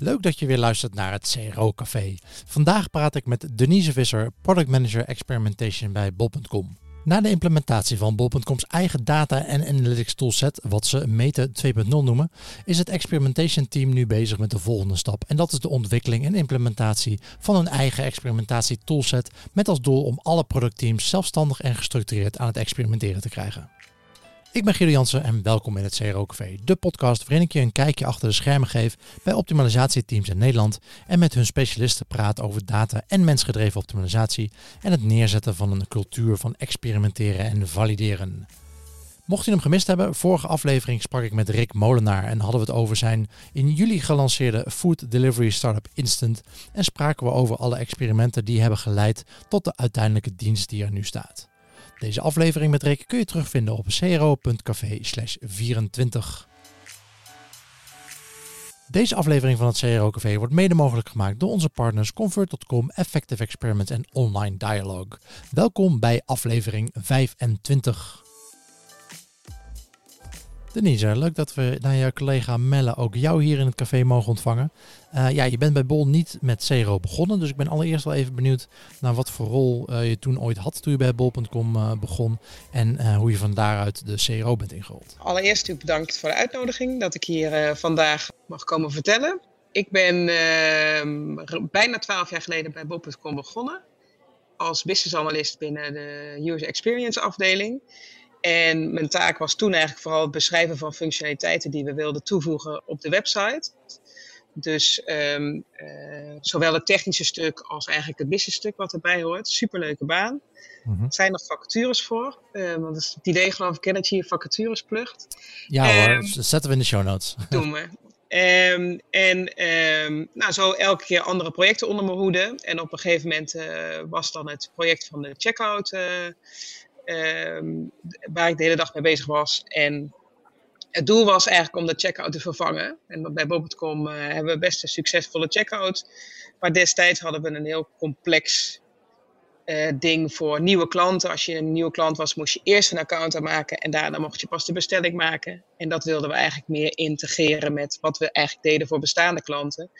Leuk dat je weer luistert naar het CRO Café. Vandaag praat ik met Denise Visser, Product Manager Experimentation bij Bol.com. Na de implementatie van Bol.com's eigen data en analytics toolset, wat ze Meten 2.0 noemen, is het experimentation team nu bezig met de volgende stap. En dat is de ontwikkeling en implementatie van een eigen experimentation toolset met als doel om alle productteams zelfstandig en gestructureerd aan het experimenteren te krijgen. Ik ben Guido Jansen en welkom in het CRO Café, de podcast waarin ik je een kijkje achter de schermen geef bij optimalisatieteams in Nederland en met hun specialisten praat over data en mensgedreven optimalisatie en het neerzetten van een cultuur van experimenteren en valideren. Mocht je hem gemist hebben, vorige aflevering sprak ik met Rick Molenaar en hadden we het over zijn in juli gelanceerde Food Delivery Startup Instant en spraken we over alle experimenten die hebben geleid tot de uiteindelijke dienst die er nu staat. Deze aflevering met Rick kun je terugvinden op cro.café 24. Deze aflevering van het CRO Café wordt mede mogelijk gemaakt door onze partners Convert.com, Effective Experiment en Online Dialogue. Welkom bij aflevering 25. Denise, leuk dat we naar jouw collega Melle ook jou hier in het café mogen ontvangen. Uh, ja, je bent bij Bol niet met CRO begonnen, dus ik ben allereerst wel even benieuwd naar wat voor rol uh, je toen ooit had toen je bij Bol.com uh, begon en hoe je van daaruit de CRO bent ingerold. Allereerst natuurlijk bedankt voor de uitnodiging dat ik hier vandaag mag komen vertellen. Ik ben ehm, bijna twaalf jaar geleden bij Bol.com begonnen als business analyst binnen de User Experience afdeling. En mijn taak was toen eigenlijk vooral het beschrijven van functionaliteiten die we wilden toevoegen op de website. Dus um, uh, zowel het technische stuk als eigenlijk het business stuk wat erbij hoort. Superleuke baan. Mm Er zijn nog vacatures voor. Uh, want dat het idee geloof ik, dat je hier vacatures plugt. Ja hoor, um, zetten we in de show notes. Doen we. Um, en um, nou, zo elke keer andere projecten onder mijn hoede. En op een gegeven moment uh, was dan het project van de checkout um, waar ik de hele dag mee bezig was. En het doel was eigenlijk om de checkout te vervangen. En bij Bob.com uh, hebben we best een succesvolle checkout. Maar destijds hadden we een heel complex uh, ding voor nieuwe klanten. Als je een nieuwe klant was, moest je eerst een account aanmaken en daarna mocht je pas de bestelling maken. En dat wilden we eigenlijk meer integreren met wat we eigenlijk deden voor bestaande klanten.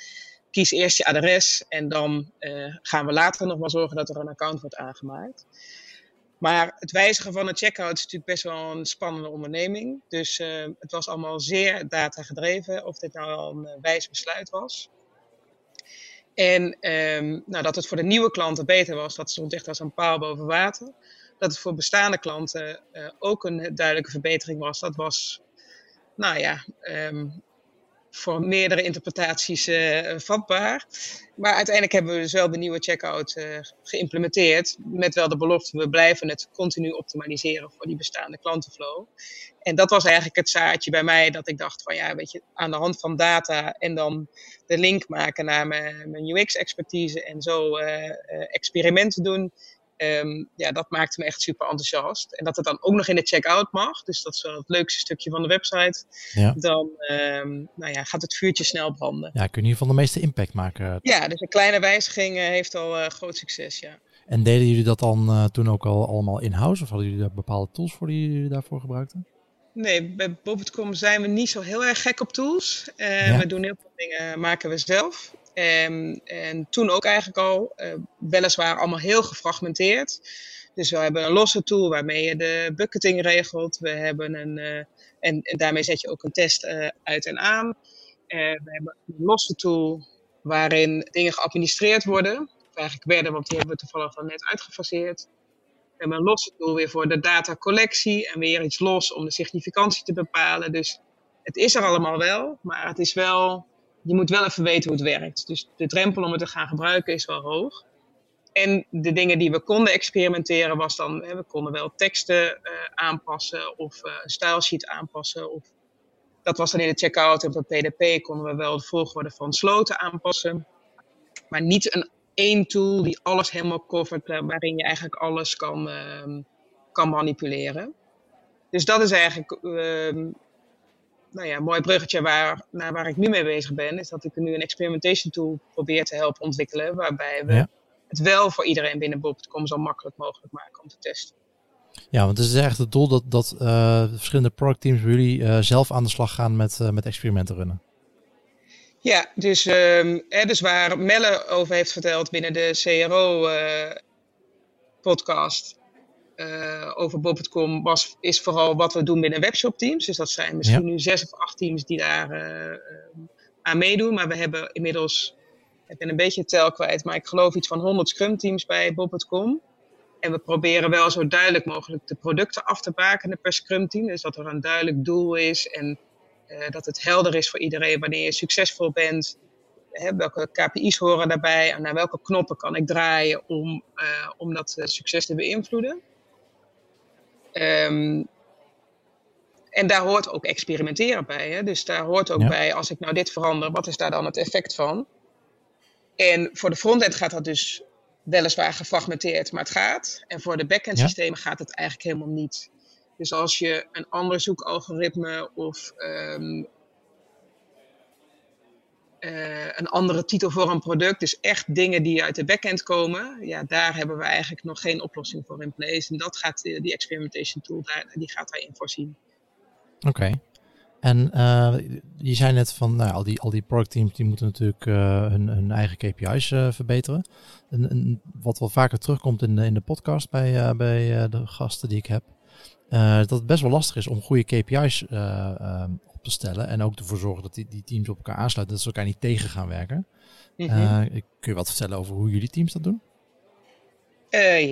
Kies eerst je adres en dan uh, gaan we later nog wel zorgen dat er een account wordt aangemaakt. Maar het wijzigen van een checkout is natuurlijk best wel een spannende onderneming. Dus uh, het was allemaal zeer data gedreven, of dit nou al een uh, wijs besluit was. En um, nou, dat het voor de nieuwe klanten beter was, dat stond echt als een paal boven water. Dat het voor bestaande klanten uh, ook een duidelijke verbetering was, dat was, nou ja, um, voor meerdere interpretaties uh, vatbaar. Maar uiteindelijk hebben we dus wel de nieuwe checkout uh, geïmplementeerd. Met wel de belofte, we blijven het continu optimaliseren voor die bestaande klantenflow. En dat was eigenlijk het zaadje bij mij dat ik dacht van ja, weet je, aan de hand van data en dan de link maken naar mijn, mijn UX-expertise en zo uh, experimenten doen Um, ja, dat maakte me echt super enthousiast. En dat het dan ook nog in de checkout mag, dus dat is wel het leukste stukje van de website. Ja. Dan um, nou ja, gaat het vuurtje snel branden. Ja, kun je in ieder geval de meeste impact maken. Ja, dus een kleine wijziging uh, heeft al uh, groot succes, ja. En deden jullie dat dan uh, toen ook al allemaal in-house? Of hadden jullie daar bepaalde tools voor die jullie daarvoor gebruikten? Nee, bij Bob.com zijn we niet zo heel erg gek op tools. Ja. We doen heel veel dingen, maken we zelf. Um, en toen ook eigenlijk al, uh, weliswaar allemaal heel gefragmenteerd. Dus we hebben een losse tool waarmee je de bucketing regelt. We hebben een, uh, en, en, daarmee zet je ook een test uh, uit en aan. we hebben een losse tool waarin dingen geadministreerd worden. Eigenlijk werden, want die hebben we toevallig al net uitgefaseerd. We hebben een losse tool weer voor de datacollectie en weer iets los om de significantie te bepalen. Dus het is er allemaal wel, maar het is wel je moet wel even weten hoe het werkt. Dus de drempel om het te gaan gebruiken is wel hoog. En de dingen die we konden experimenteren was dan, hè, we konden wel teksten uh, aanpassen of uh, een stylesheet aanpassen. Of, dat was dan in de checkout en op PDP konden we wel de volgorde van sloten aanpassen. Maar niet een één tool die alles helemaal covert, uh, waarin je eigenlijk alles kan, uh, kan manipuleren. Dus dat is eigenlijk ehm, nou ja, mooi bruggetje waar, naar waar ik nu mee bezig ben, is dat ik nu een experimentation tool probeer te helpen ontwikkelen, waarbij we ja. het wel voor iedereen binnen Bob.com zo makkelijk mogelijk maken om te testen. Ja, want het is echt het doel dat, dat uh, verschillende productteams bij jullie uh, zelf aan de slag gaan met, uh, met experimenten runnen. Ja, dus, um, hè, dus waar Melle over heeft verteld binnen de CRO-podcast uh, uh, over Bob.com, was, is vooral wat we doen binnen webshop-teams. Dus dat zijn misschien ja. nu zes of acht teams die daar uh, aan meedoen. Maar we hebben inmiddels, ik ben een beetje tel kwijt, maar ik geloof iets van 100 Scrum-teams bij Bob.com. En we proberen wel zo duidelijk mogelijk de producten af te bakenen per Scrum-team. Dus dat er een duidelijk doel is en uh, dat het helder is voor iedereen wanneer je succesvol bent. Hè, welke KPI's horen daarbij en naar welke knoppen kan ik draaien om, om dat succes te beïnvloeden. Um, en daar hoort ook experimenteren bij. Hè? Dus daar hoort ook ja. bij, als ik nou dit verander, wat is daar dan het effect van? En voor de frontend gaat dat dus weliswaar gefragmenteerd, maar het gaat. En voor de backend systemen ja. gaat het eigenlijk helemaal niet. Dus als je een ander zoekalgoritme of um, uh, een andere titel voor een product, dus echt dingen die uit de backend komen, ja, daar hebben we eigenlijk nog geen oplossing voor in place. En dat gaat die experimentation tool, daar, die gaat daarin voorzien. Oké. En uh, je zei net van nou, al, die, al die productteams die moeten natuurlijk uh, hun, hun eigen KPI's uh, verbeteren. En, wat wel vaker terugkomt in de, in de podcast bij, bij de gasten die ik heb, dat het best wel lastig is om goede KPI's op te stellen. En ook ervoor zorgen dat die, die teams op elkaar aansluiten, dat ze elkaar niet tegen gaan werken. Mm -hmm. kun je wat vertellen over hoe jullie teams dat doen?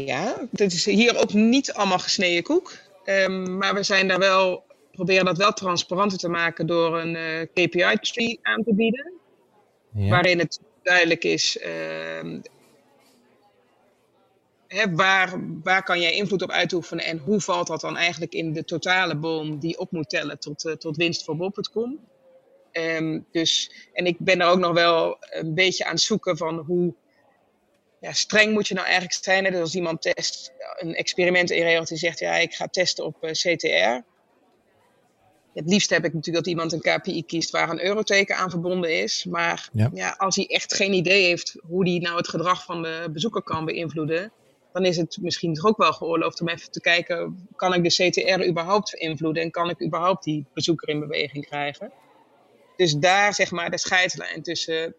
ja, dat is hier ook niet allemaal gesneden koek. Um, maar we zijn daar wel proberen dat wel transparanter te maken door een uh, KPI-tree aan te bieden. Ja. Waarin het duidelijk is uh, hè, waar, waar kan jij invloed op uitoefenen en hoe valt dat dan eigenlijk in de totale boom die op moet tellen tot, uh, tot winst voor Bob.com. Um, dus, en ik ben er ook nog wel een beetje aan het zoeken van hoe ja, streng moet je nou eigenlijk zijn. Dus als iemand test, een experiment inregelt die zegt ja ik ga testen op uh, CTR het liefst heb ik natuurlijk dat iemand een KPI kiest waar een euroteken aan verbonden is. Maar ja. ja. als hij echt geen idee heeft hoe hij nou het gedrag van de bezoeker kan beïnvloeden, dan is het misschien toch ook wel geoorloofd om even te kijken, kan ik de CTR überhaupt beïnvloeden en kan ik überhaupt die bezoeker in beweging krijgen? Dus daar zeg maar de scheidslijn tussen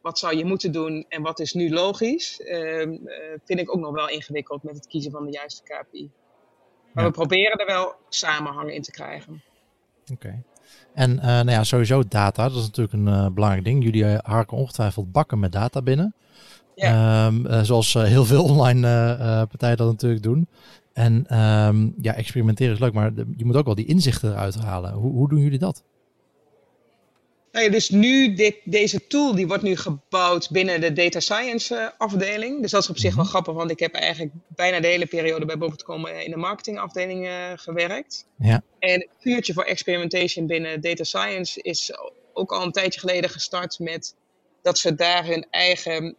wat zou je moeten doen en wat is nu logisch, uh, vind ik ook nog wel ingewikkeld met het kiezen van de juiste KPI. Maar ja. we proberen er wel samenhang in te krijgen. Oké. Okay. En uh, nou ja, sowieso data, dat is natuurlijk een uh, belangrijk ding. Jullie harken ongetwijfeld bakken met data binnen. Ja. Um, zoals heel veel online partijen dat natuurlijk doen. En um, ja, experimenteren is leuk, maar je moet ook wel die inzichten eruit halen. Hoe, hoe doen jullie dat? Nou ja, dus nu, dit, deze tool die wordt nu gebouwd binnen de data science uh, afdeling. Dus dat is op zich wel Mhm. grappig, want ik heb eigenlijk bijna de hele periode bij Bob.com in de marketingafdeling uh, gewerkt. Ja. En het vuurtje voor experimentation binnen data science is ook al een tijdje geleden gestart met dat ze daar hun eigen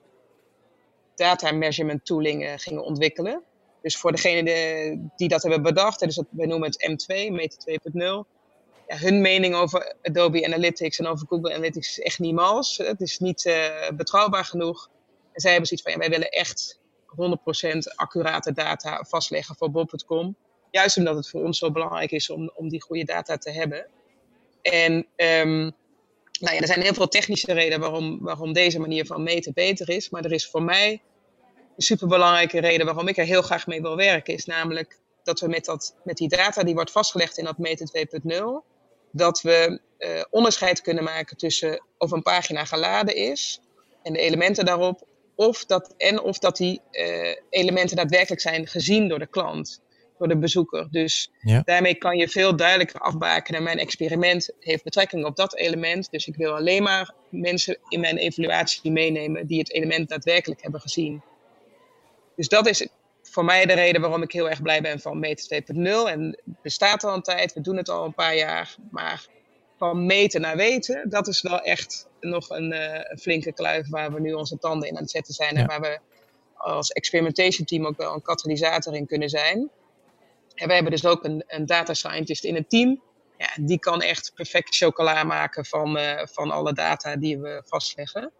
data measurement tooling uh, gingen ontwikkelen. Dus voor degene de, die dat hebben bedacht, dus dat, wij noemen het M2, Meta 2.0 ja, hun mening over Adobe Analytics en over Google Analytics is echt niet mals. Het is niet uh, betrouwbaar genoeg. En zij hebben zoiets van, ja, wij willen echt 100% accurate data vastleggen voor Bob.com. Juist omdat het voor ons zo belangrijk is om, om die goede data te hebben. En um, nou ja, er zijn heel veel technische redenen waarom, waarom deze manier van meten beter is. Maar er is voor mij superbelangrijke reden waarom ik er heel graag mee wil werken. Is namelijk dat we met, dat, met die data die wordt vastgelegd in dat meten 2.0 dat we uh, onderscheid kunnen maken tussen of een pagina geladen is en de elementen daarop, of dat, en of dat die uh, elementen daadwerkelijk zijn gezien door de klant, door de bezoeker. Dus ja. daarmee kan je veel duidelijker afbakenen. Mijn experiment heeft betrekking op dat element, dus ik wil alleen maar mensen in mijn evaluatie meenemen die het element daadwerkelijk hebben gezien. Dus dat is voor mij de reden waarom ik heel erg blij ben van Meten 2.0. En het bestaat al een tijd, we doen het al een paar jaar. Maar van meten naar weten, dat is wel echt nog een, uh, een flinke kluif waar we nu onze tanden in aan het zetten zijn. Ja. En waar we als experimentation team ook wel een katalysator in kunnen zijn. En we hebben dus ook een, een data scientist in het team. Ja, die kan echt perfect chocola maken van, uh, van alle data die we vastleggen.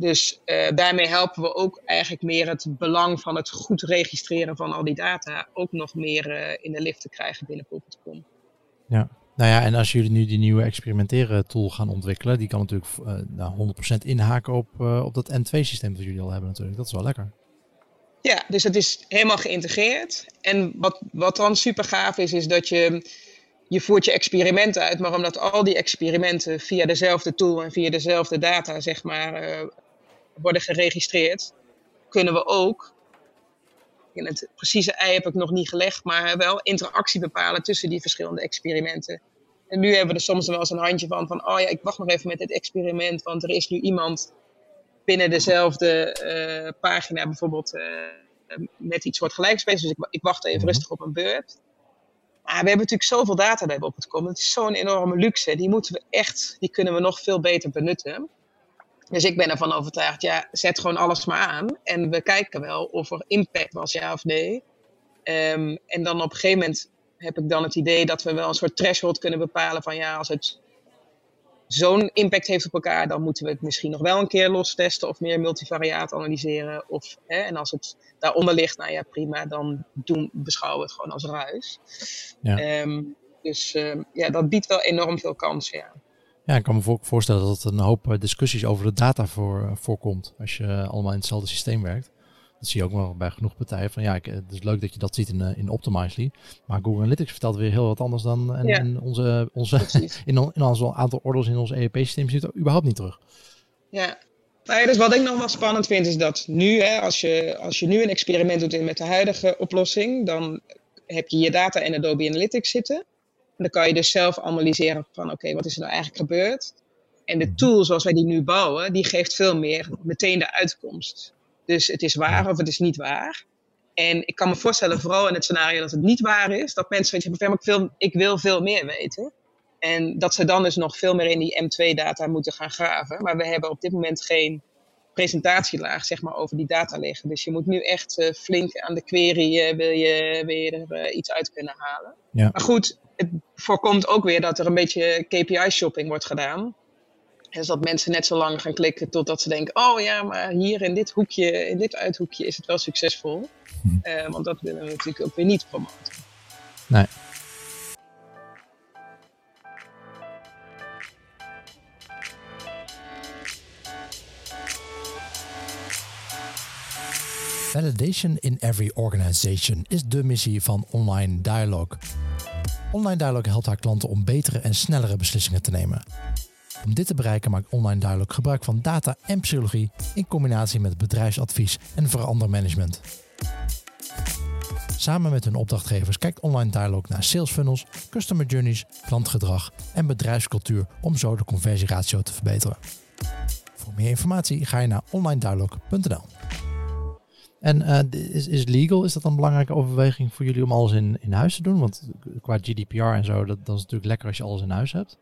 Dus uh, daarmee helpen we ook eigenlijk meer het belang van het goed registreren van al die data ook nog meer uh, in de lift te krijgen binnen Pop.com. Ja, Nou ja, en als jullie nu die nieuwe experimenteren tool gaan ontwikkelen, die kan natuurlijk uh, nou, 100% inhaken op, op dat N2-systeem dat jullie al hebben natuurlijk. Dat is wel lekker. Ja, dus het is helemaal geïntegreerd. En wat, wat dan super gaaf is, is dat je, je voert je experimenten uit, maar omdat al die experimenten via dezelfde tool en via dezelfde data, zeg maar, uh, worden geregistreerd, kunnen we ook in het precieze ei heb ik nog niet gelegd, maar wel interactie bepalen tussen die verschillende experimenten. En nu hebben we er soms wel eens een handje van, van oh ja, ik wacht nog even met dit experiment, want er is nu iemand binnen dezelfde uh, pagina bijvoorbeeld uh, met iets soortgelijks bezig. Dus ik, ik wacht even mhm. rustig op een beurt. Maar we hebben natuurlijk zoveel data daarbij op het komen. Het is zo'n enorme luxe. Die moeten we echt, die kunnen we nog veel beter benutten. Dus ik ben ervan overtuigd, ja, zet gewoon alles maar aan. En we kijken wel of er impact was, ja of nee. Um, en dan op een gegeven moment heb ik dan het idee dat we wel een soort threshold kunnen bepalen van ja, als het zo'n impact heeft op elkaar, dan moeten we het misschien nog wel een keer los testen of meer multivariaat analyseren. Of, hè, en als het daaronder ligt, nou ja, prima, dan doen, beschouwen we het gewoon als ruis. Ja. Um, dus um, ja, dat biedt wel enorm veel kansen, ja. Ja, ik kan me voorstellen dat het een hoop eh, discussies over de data voor, eh, voorkomt als je allemaal in hetzelfde systeem werkt. Dat zie je ook wel bij genoeg partijen. Van ja, ik, het is leuk dat je dat ziet in, eh, in Optimizely. Maar Google Analytics vertelt weer heel wat anders dan en, in onze, onze in, in onze aantal orders in ons EEP-systeem zit er überhaupt niet terug. Ja, nou ja, dus wat ik nog wel spannend vind is dat nu, hè, als, je, als je nu een experiment doet met de huidige oplossing, dan heb je je data in Adobe Analytics zitten dan kan je dus zelf analyseren van oké, wat is er nou eigenlijk gebeurd? En de tool zoals wij die nu bouwen, die geeft veel meer meteen de uitkomst. Dus het is waar of het is niet waar. En ik kan me voorstellen, vooral in het scenario dat het niet waar is, dat mensen weten, ik wil, ik wil veel meer weten. En dat ze dan dus nog veel meer in die M2-data moeten gaan graven. Maar we hebben op dit moment geen presentatielaag zeg maar, over die data liggen. Dus je moet nu echt uh, flink aan de query, uh, wil, je, wil je er uh, iets uit kunnen halen. Ja. Maar goed, het voorkomt ook weer dat er een beetje KPI-shopping wordt gedaan. Dus dat mensen net zo lang gaan klikken totdat ze denken: oh ja, maar hier in dit hoekje, in dit uithoekje is het wel succesvol. Hm. want dat willen we natuurlijk ook weer niet promoten. Nee. Validation in every organization is de missie van Online Dialogue. Online Dialogue helpt haar klanten om betere en snellere beslissingen te nemen. Om dit te bereiken maakt Online Dialogue gebruik van data en psychologie in combinatie met bedrijfsadvies en verandermanagement. Samen met hun opdrachtgevers kijkt Online Dialogue naar sales funnels, customer journeys, klantgedrag en bedrijfscultuur om zo de conversieratio te verbeteren. Voor meer informatie ga je naar onlinedialogue.nl. En uh, is, is legal, is dat een belangrijke overweging voor jullie om alles in, in huis te doen? Want qua GDPR en zo, dat, dat is natuurlijk lekker als je alles in huis hebt.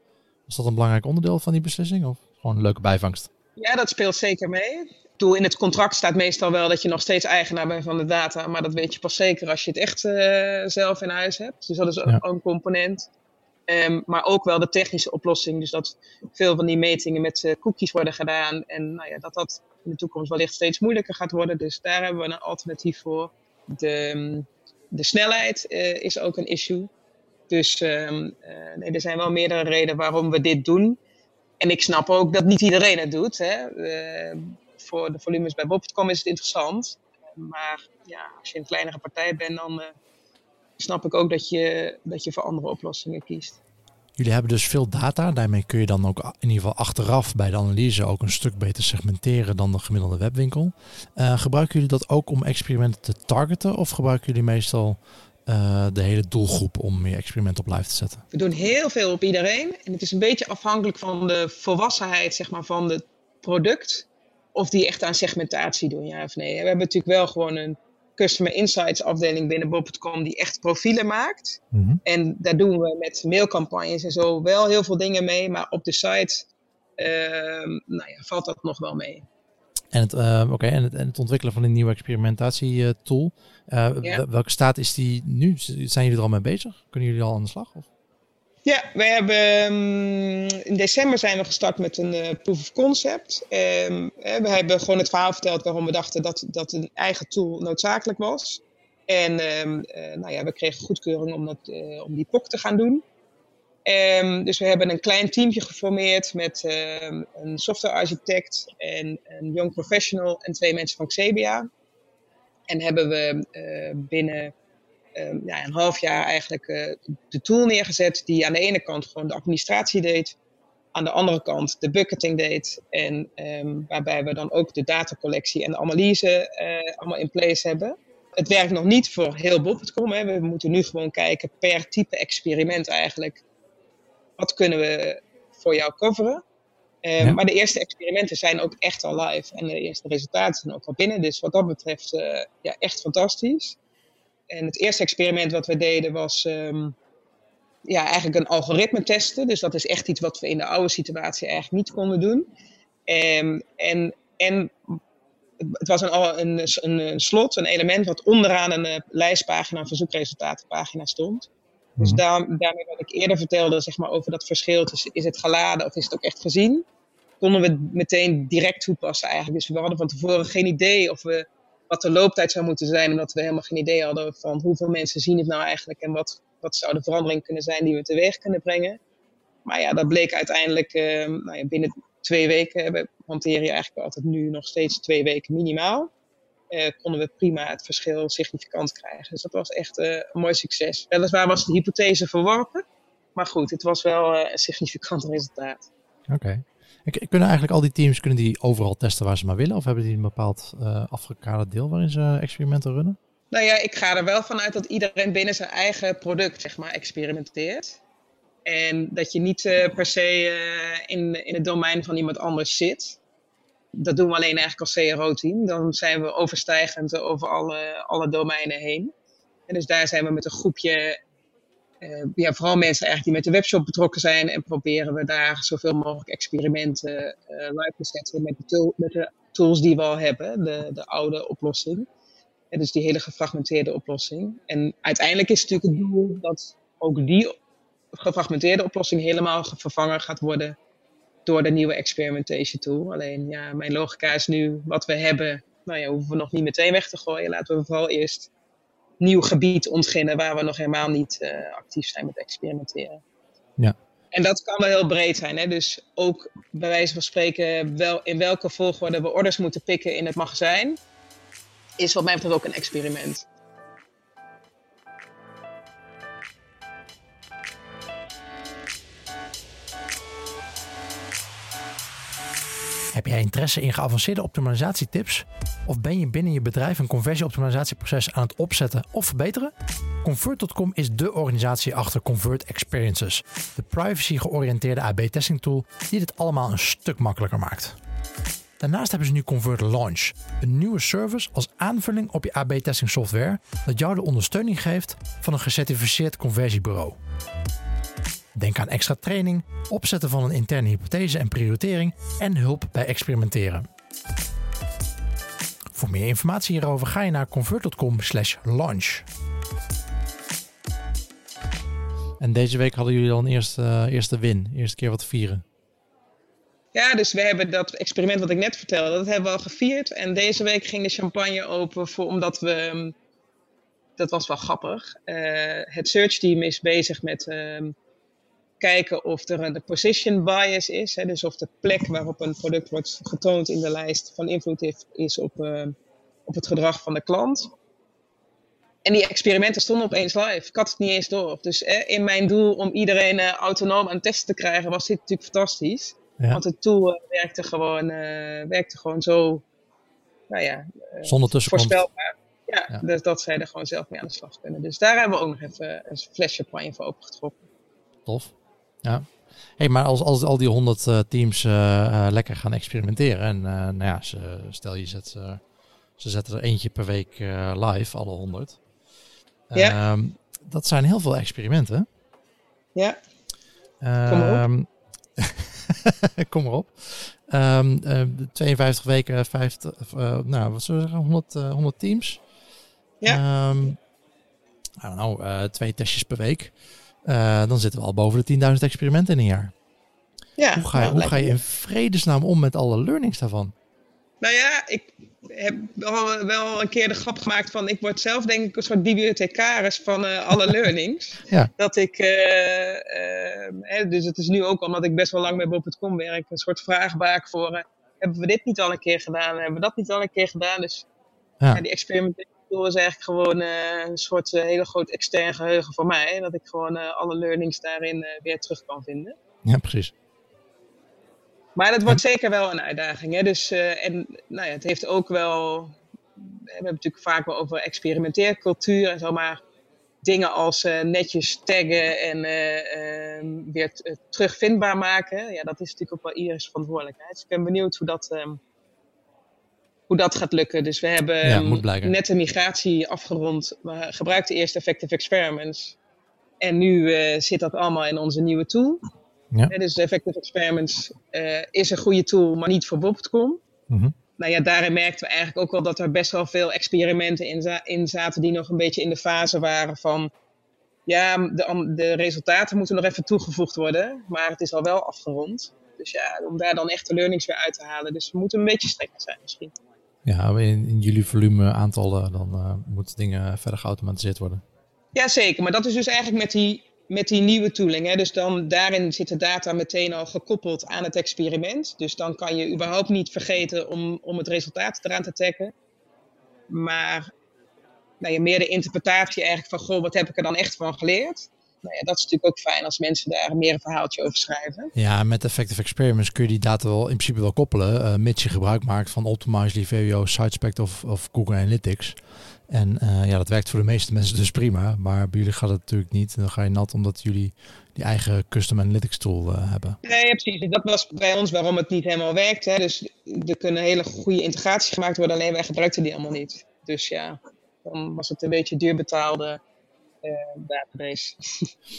Is dat een belangrijk onderdeel van die beslissing of gewoon een leuke bijvangst? Ja, dat speelt zeker mee. Doe, in het contract staat meestal wel dat je nog steeds eigenaar bent van de data, maar dat weet je pas zeker als je het echt uh, zelf in huis hebt. Dus dat is ook een component. Um, maar ook wel de technische oplossing. Dus dat veel van die metingen met uh, cookies worden gedaan. En nou ja, dat dat in de toekomst wellicht steeds moeilijker gaat worden. Dus daar hebben we een alternatief voor. De, de snelheid uh, is ook een issue. Dus um, uh, nee, er zijn wel meerdere redenen waarom we dit doen. En ik snap ook dat niet iedereen het doet. Hè. voor de volumes bij Bob.com is het interessant. Maar ja, als je een kleinere partij bent, dan snap ik ook dat je, dat je voor andere oplossingen kiest. Jullie hebben dus veel data. Daarmee kun je dan ook in ieder geval achteraf bij de analyse ook een stuk beter segmenteren dan de gemiddelde webwinkel. Uh, gebruiken jullie dat ook om experimenten te targeten? Of gebruiken jullie meestal uh, de hele doelgroep om meer experimenten op live te zetten? We doen heel veel op iedereen. En het is een beetje afhankelijk van de volwassenheid zeg maar, van het product. Of die echt aan segmentatie doen, ja of nee. We hebben natuurlijk wel gewoon een Customer Insights afdeling binnen Bob.com die echt profielen maakt. Mhm. En daar doen we met mailcampagnes en zo wel heel veel dingen mee. Maar op de site ehm, nou ja, valt dat nog wel mee. En het, uh, en, het, en het ontwikkelen van een nieuwe experimentatietool. Uh, Welke staat is die nu? Zijn jullie er al mee bezig? Kunnen jullie al aan de slag? Of? Ja, we hebben ehm, in december zijn we gestart met een uh, proof of concept. Um, we hebben gewoon het verhaal verteld waarom we dachten dat, dat een eigen tool noodzakelijk was. En um, uh, nou ja, we kregen goedkeuring om, dat, uh, om die POC te gaan doen. Dus we hebben een klein teamje geformeerd met een softwarearchitect en een young professional en twee mensen van Xebia. En hebben we binnen um, ja, een half jaar eigenlijk uh, de tool neergezet die aan de ene kant gewoon de administratie deed, aan de andere kant de bucketing deed en waarbij we dan ook de datacollectie en de analyse uh, allemaal in place hebben. Het werkt nog niet voor heel Bob.com. We moeten nu gewoon kijken per type experiment eigenlijk wat kunnen we voor jou coveren. Uh, Maar de eerste experimenten zijn ook echt al live en de eerste resultaten zijn ook al binnen. Dus wat dat betreft, uh, ja, echt fantastisch. En het eerste experiment wat we deden was um, ja, eigenlijk een algoritme testen. Dus dat is echt iets wat we in de oude situatie eigenlijk niet konden doen. Um, en, en het was een, een, een, een, slot, een element wat onderaan een uh, lijstpagina, een verzoekresultatenpagina stond. Dus mhm. daar, daarmee wat ik eerder vertelde zeg maar, over dat verschil tussen is het geladen of is het ook echt gezien, konden we meteen direct toepassen eigenlijk. Dus we hadden van tevoren geen idee of we, wat de looptijd zou moeten zijn, omdat we helemaal geen idee hadden van hoeveel mensen zien het nou eigenlijk en wat, wat zou de verandering kunnen zijn die we teweeg kunnen brengen. Maar ja, dat bleek uiteindelijk uh, nou ja, binnen twee weken, we hanteren je eigenlijk altijd nu nog steeds twee weken minimaal uh, konden we prima het verschil significant krijgen. Dus dat was echt een mooi succes. Weliswaar was de hypothese verworpen, maar goed, het was wel een significant resultaat. Oké. Kunnen eigenlijk al die teams kunnen die overal testen waar ze maar willen? Of hebben die een bepaald afgekaderd deel waarin ze experimenten runnen? Nou ja, ik ga er wel vanuit dat iedereen binnen zijn eigen product zeg maar, experimenteert. En dat je niet per se in, in het domein van iemand anders zit dat doen we alleen eigenlijk als CRO-team. Dan zijn we overstijgend over alle, alle domeinen heen. En dus daar zijn we met een groepje, uh, ja, vooral mensen eigenlijk die met de webshop betrokken zijn. En proberen we daar zoveel mogelijk experimenten uh, live te zetten met de, met de, tools die we al hebben, de, de oude oplossing. En dus die hele gefragmenteerde oplossing. En uiteindelijk is het natuurlijk het doel dat ook die gefragmenteerde oplossing helemaal vervangen gaat worden door de nieuwe experimentation tool. Alleen ja, mijn logica is nu wat we hebben, nou ja, hoeven we nog niet meteen weg te gooien. Laten we vooral eerst nieuw gebied ontginnen waar we nog helemaal niet uh, actief zijn met experimenteren. Ja. En dat kan wel heel breed zijn. Hè? Dus ook bij wijze van spreken wel in welke volgorde we orders moeten pikken in het magazijn, is wat mij betreft ook een experiment. Heb jij interesse in geavanceerde optimalisatietips? Of ben je binnen je bedrijf een conversieoptimalisatieproces aan het opzetten of verbeteren? Convert.com is de organisatie achter Convert Experiences, de privacy-georiënteerde AB-testing tool die dit allemaal een stuk makkelijker maakt. Daarnaast hebben ze nu Convert Launch, een nieuwe service als aanvulling op je AB-testing software dat jou de ondersteuning geeft van een gecertificeerd conversiebureau. Denk aan extra training, opzetten van een interne hypothese en prioritering en hulp bij experimenteren. Voor meer informatie hierover ga je naar convert.com/launch. En deze week hadden jullie al een eerste, uh, eerste win, eerste keer wat vieren. Ja, dus we hebben dat experiment wat ik net vertelde, dat hebben we al gevierd. En deze week ging de champagne open voor, omdat we, mm, dat was wel grappig, uh, het search team is bezig met uh, kijken of er een position bias is. Hè, dus of de plek waarop een product wordt getoond in de lijst van invloed is op, uh, op het gedrag van de klant. En die experimenten stonden opeens live. Ik had het niet eens door. Dus eh, in mijn doel om iedereen uh, autonoom aan testen te krijgen, was dit natuurlijk fantastisch. Ja. Want het tool uh, werkte, gewoon, werkte gewoon zo, nou ja, Zonder tussenkomst. voorspelbaar. Ja, ja, Dus dat zij er gewoon zelf mee aan de slag kunnen. Dus daar hebben we ook nog even een fles champagne voor opengetrokken. Tof. Ja. Hey, maar als, als al die 100 uh, teams uh, uh, lekker gaan experimenteren en nou ja, ze, stel je zet, ze zetten er eentje per week live, alle 100. Ja. Um, dat zijn heel veel experimenten. Ja. Kom erop. Kom erop. Um, 52 weken, 50, nou wat zullen we zeggen, 100, 100 teams. Ja. Um, I don't know, twee testjes per week. Uh, dan zitten we al boven de 10.000 experimenten in een jaar. Ja, hoe ga je, nou, hoe ga je in vredesnaam om met alle learnings daarvan? Nou ja, ik heb wel, wel een keer de grap gemaakt van, ik word zelf denk ik een soort bibliothecaris van uh, alle learnings. ja. Dat ik, uh, uh, dus het is nu ook omdat ik best wel lang bij Bob.com werk, een soort vraagbaak voor, hebben we dit niet al een keer gedaan, hebben we dat niet al een keer gedaan. Dus ja. die experimentele is eigenlijk gewoon een soort hele groot extern geheugen voor mij. Dat ik gewoon alle learnings daarin weer terug kan vinden. Ja, precies. Maar dat wordt zeker wel een uitdaging. Hè? Dus, uh, en nou ja, het heeft ook wel. We hebben natuurlijk vaak wel over experimenteercultuur en zo, maar dingen als uh, netjes taggen en uh, weer terugvindbaar maken. Ja, dat is natuurlijk ook wel ieders verantwoordelijkheid. Dus ik ben benieuwd hoe dat, um, hoe dat gaat lukken. Dus we hebben ja, net de migratie afgerond. We gebruikten eerst Effective Experiments. En nu zit dat allemaal in onze nieuwe tool. Ja. Dus Effective Experiments uh, is een goede tool, maar niet voor Bob.com. Mm -hmm. Nou ja, daarin merkten we eigenlijk ook wel dat er best wel veel experimenten in, za in zaten die nog een beetje in de fase waren van ja, de, de, resultaten moeten nog even toegevoegd worden, maar het is al wel afgerond. Dus ja, om daar dan echt de learnings weer uit te halen. Dus we moeten een beetje strekker zijn misschien. Ja, in, in jullie volume aantallen, dan uh, moeten dingen verder geautomatiseerd worden. Ja, zeker. Maar dat is dus eigenlijk met die met die nieuwe tooling. Hè. Dus dan daarin zit de data meteen al gekoppeld aan het experiment. Dus dan kan je überhaupt niet vergeten om, om het resultaat eraan te taggen. Maar nou ja, meer de interpretatie eigenlijk van, goh, wat heb ik er dan echt van geleerd? Nou ja, dat is natuurlijk ook fijn als mensen daar meer een verhaaltje over schrijven. Ja, met Effective Experiments kun je die data wel in principe wel koppelen, uh, mits je gebruik maakt van Optimizely, VWO, SiteSpect of, of Google Analytics. En uh, ja, dat werkt voor de meeste mensen dus prima. Maar bij jullie gaat het natuurlijk niet. Dan ga je nat omdat jullie die eigen custom analytics tool uh, hebben. Nee, precies. Dat was bij ons waarom het niet helemaal werkt. Hè. Dus er kunnen hele goede integraties gemaakt worden, alleen wij gebruikten die allemaal niet. Dus ja, dan was het een beetje duur betaalde database.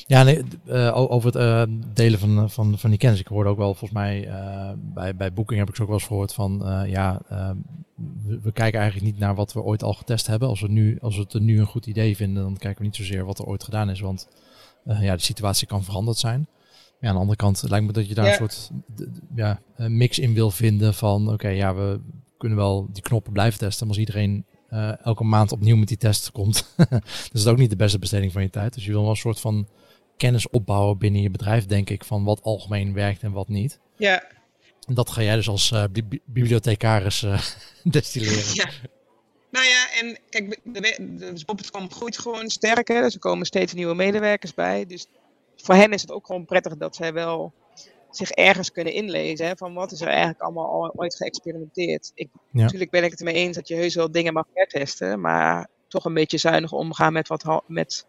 Ja, nee, uh, over het uh, delen van, van, van die kennis. Ik hoorde ook wel volgens mij bij, bij Booking heb ik zo ook wel eens gehoord van ja, we, we, kijken eigenlijk niet naar wat we ooit al getest hebben. Als we, nu, als we het nu een goed idee vinden, dan kijken we niet zozeer wat er ooit gedaan is. Want ja, de situatie kan veranderd zijn. Ja, aan de andere kant lijkt me dat je daar ja. een soort ja, mix in wil vinden van oké, ja, we kunnen wel die knoppen blijven testen. Maar als iedereen uh, elke maand opnieuw met die test komt. dus dat is ook niet de beste besteding van je tijd. Dus je wil wel een soort van kennis opbouwen binnen je bedrijf, denk ik, van wat algemeen werkt en wat niet. Ja. En dat ga jij dus als uh, bi bibliothecaris uh, destilleren. Ja. Nou ja, en kijk, de Bob.com groeit gewoon sterker. Dus er komen steeds nieuwe medewerkers bij. Dus voor hen is het ook gewoon prettig dat zij wel zich ergens kunnen inlezen. Hè, van wat is er eigenlijk allemaal al ooit geëxperimenteerd. Ik, Natuurlijk ben ik het ermee eens dat je heus wel dingen mag hertesten. Maar toch een beetje zuinig omgaan met wat met.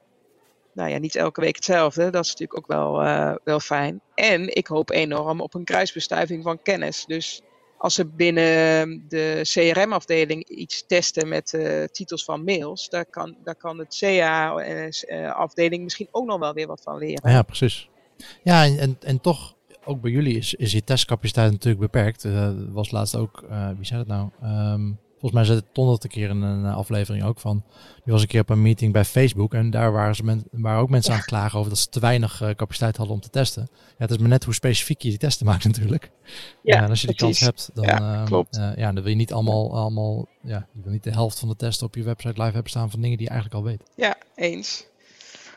Nou ja, niet elke week hetzelfde. Dat is natuurlijk ook wel, uh, wel fijn. En ik hoop enorm op een kruisbestuiving van kennis. Dus als ze binnen de CRM-afdeling iets testen met uh, titels van mails, daar kan, daar kan het CA-afdeling uh, misschien ook nog wel weer wat van leren. Ja, precies. Ja, en, en, en toch ook bij jullie is, is die testcapaciteit natuurlijk beperkt. Uh, was laatst ook, uh, wie zei dat nou? Um, volgens mij zei het Ton dat een keer in een aflevering ook van. Die was een keer op een meeting bij Facebook en daar waren, ze men, waren ook mensen aan het klagen over dat ze te weinig capaciteit hadden om te testen. Ja, het is maar net hoe specifiek je die testen maakt natuurlijk. Ja, en als je die kans hebt, dan, ja, klopt. ja, dan wil je niet allemaal, allemaal, ja, je wil niet de helft van de testen op je website live hebben staan van dingen die je eigenlijk al weet. Ja, eens.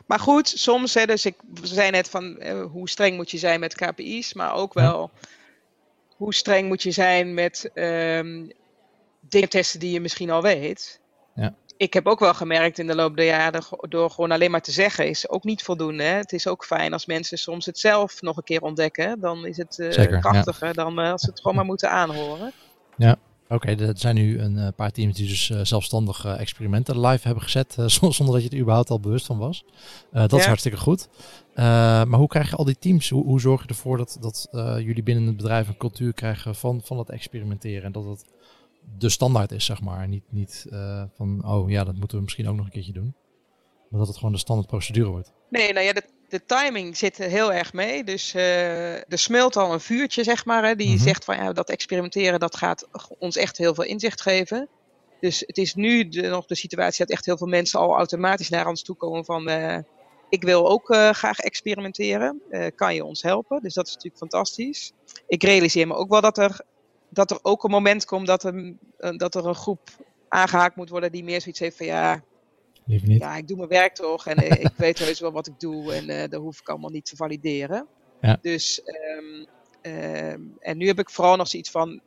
Maar goed, soms, hè, dus ik zei net van eh, hoe streng moet je zijn met KPI's, maar ook wel hoe streng moet je zijn met um, dingen testen die je misschien al weet. Ja. Ik heb ook wel gemerkt in de loop der jaren, door gewoon alleen maar te zeggen, is ook niet voldoende. Hè. Het is ook fijn als mensen soms het zelf nog een keer ontdekken. Dan is het uh, krachtiger ja. dan uh, als ze het gewoon maar moeten aanhoren. Ja. Oké, okay, er zijn nu een uh, paar teams die dus uh, zelfstandig uh, experimenten live hebben gezet, zonder dat je er überhaupt al bewust van was. dat ja. is hartstikke goed. maar hoe krijg je al die teams, hoe, hoe zorg je ervoor dat, dat jullie binnen het bedrijf een cultuur krijgen van, van het experimenteren en dat het de standaard is, zeg maar. Niet, niet van, oh ja, dat moeten we misschien ook nog een keertje doen. Maar dat het gewoon de standaard procedure wordt. Nee, nou ja, de, de timing zit er heel erg mee. Dus uh, er smelt al een vuurtje, zeg maar. Hè, die mm -hmm. zegt van ja, dat experimenteren, dat gaat ons echt heel veel inzicht geven. Dus het is nu de, nog de situatie dat echt heel veel mensen al automatisch naar ons toe komen van... Uh, ik wil ook uh, graag experimenteren. kan je ons helpen? Dus dat is natuurlijk fantastisch. Ik realiseer me ook wel dat er dat er ook een moment komt dat er, dat er een groep aangehaakt moet worden die meer zoiets heeft van ja, niet. ja ik doe mijn werk toch en ik weet heus wel wat ik doe en uh, dat hoef ik allemaal niet te valideren. Ja. Dus, um, um, en nu heb ik vooral nog zoiets van,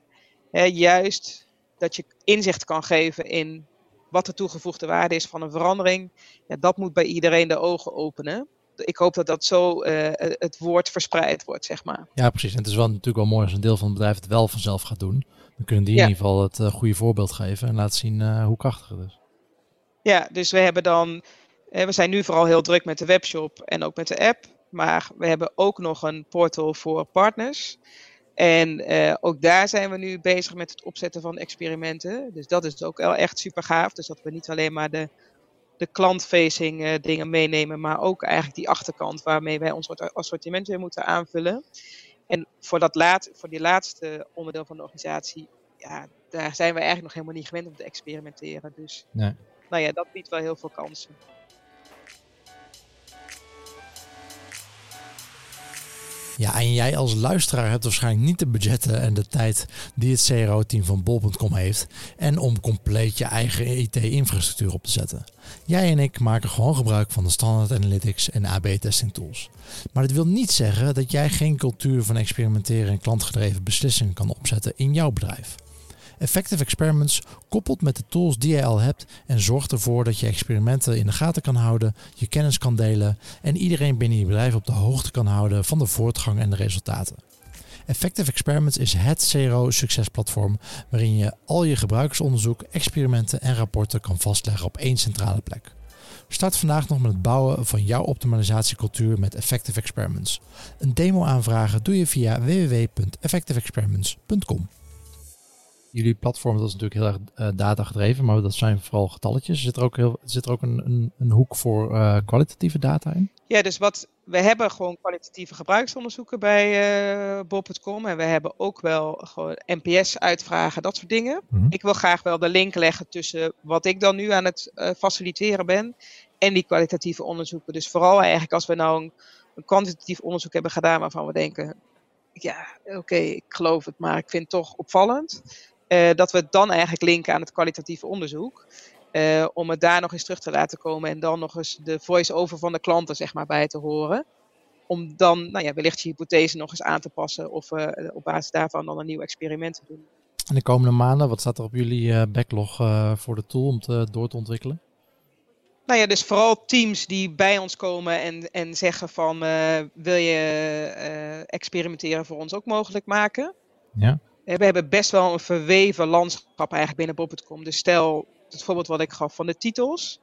hè, juist dat je inzicht kan geven in wat de toegevoegde waarde is van een verandering. Ja, dat moet bij iedereen de ogen openen ik hoop dat dat zo uh, het woord verspreid wordt, zeg maar. Ja, precies. En het is wel natuurlijk wel mooi als een deel van het bedrijf het wel vanzelf gaat doen. Dan kunnen die in ieder geval het uh, goede voorbeeld geven en laten zien uh, hoe krachtig het is. Ja, dus we hebben dan, we zijn nu vooral heel druk met de webshop en ook met de app. Maar we hebben ook nog een portal voor partners. En ook daar zijn we nu bezig met het opzetten van experimenten. Dus dat is ook wel echt super gaaf. Dus dat we niet alleen maar de de klantfacing uh, dingen meenemen, maar ook eigenlijk die achterkant waarmee wij ons assortiment weer moeten aanvullen. En voor, dat laat, voor die laatste onderdeel van de organisatie, ja, daar zijn we eigenlijk nog helemaal niet gewend om te experimenteren. Dus nee. Nou ja, dat biedt wel heel veel kansen. Ja, en jij als luisteraar hebt waarschijnlijk niet de budgetten en de tijd die het CRO-team van Bol.com heeft en om compleet je eigen IT-infrastructuur op te zetten. Jij en ik maken gewoon gebruik van de standaard analytics en AB-testing tools. Maar dit wil niet zeggen dat jij geen cultuur van experimenteren en klantgedreven beslissingen kan opzetten in jouw bedrijf. Effective Experiments koppelt met de tools die je al hebt en zorgt ervoor dat je experimenten in de gaten kan houden, je kennis kan delen en iedereen binnen je bedrijf op de hoogte kan houden van de voortgang en de resultaten. Effective Experiments is het CRO succesplatform waarin je al je gebruikersonderzoek, experimenten en rapporten kan vastleggen op één centrale plek. Start vandaag nog met het bouwen van jouw optimalisatiecultuur met Effective Experiments. Een demo aanvragen doe je via www.effectiveexperiments.com jullie platform dat is natuurlijk heel erg uh, data gedreven, maar dat zijn vooral getalletjes. Zit er ook, heel, zit er ook een, een, een hoek voor uh, kwalitatieve data in? Ja, dus wat we hebben gewoon kwalitatieve gebruiksonderzoeken bij uh, Bob.com en we hebben ook wel gewoon NPS uitvragen, dat soort dingen. Mm -hmm. Ik wil graag wel de link leggen tussen wat ik dan nu aan het faciliteren ben en die kwalitatieve onderzoeken. Dus vooral eigenlijk als we nou een, een kwantitatief onderzoek hebben gedaan waarvan we denken, ja, oké, okay, ik geloof het, maar ik vind het toch opvallend. Uh, dat we het dan eigenlijk linken aan het kwalitatieve onderzoek. Uh, om het daar nog eens terug te laten komen en dan nog eens de voice-over van de klanten zeg maar, bij te horen. Om dan nou ja, wellicht je hypothese nog eens aan te passen of uh, op basis daarvan dan een nieuw experiment te doen. En de komende maanden, wat staat er op jullie backlog voor de tool om te, door te ontwikkelen? Nou ja, dus vooral teams die bij ons komen en, en zeggen van wil je experimenteren voor ons ook mogelijk maken? Ja. We hebben best wel een verweven landschap eigenlijk binnen Bob.com. Dus stel, het voorbeeld wat ik gaf van de titels.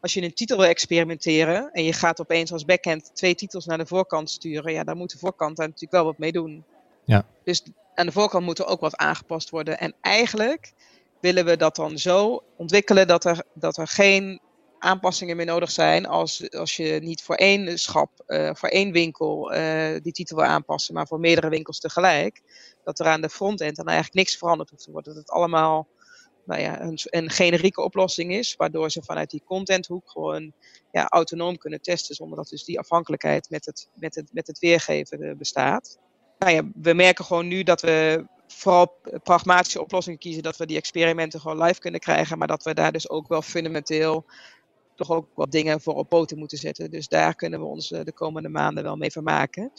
Als je een titel wil experimenteren en je gaat opeens als backend twee titels naar de voorkant sturen, ja, dan moet de voorkant daar natuurlijk wel wat mee doen. Ja. Dus aan de voorkant moet er ook wat aangepast worden. En eigenlijk willen we dat dan zo ontwikkelen dat er, dat er geen aanpassingen meer nodig zijn als, als je niet voor één schap, uh, voor één winkel uh, die titel wil aanpassen, maar voor meerdere winkels tegelijk. Dat er aan de frontend dan eigenlijk niks veranderd hoeft te worden. Dat het allemaal nou ja, een, een generieke oplossing is, waardoor ze vanuit die contenthoek gewoon ja, autonoom kunnen testen, zonder dat dus die afhankelijkheid met het, met het, met het weergeven uh, bestaat. Nou ja, we merken gewoon nu dat we vooral pragmatische oplossingen kiezen, dat we die experimenten gewoon live kunnen krijgen, maar dat we daar dus ook wel fundamenteel toch ook wat dingen voor op poten moeten zetten. Dus daar kunnen we ons de komende maanden wel mee vermaken.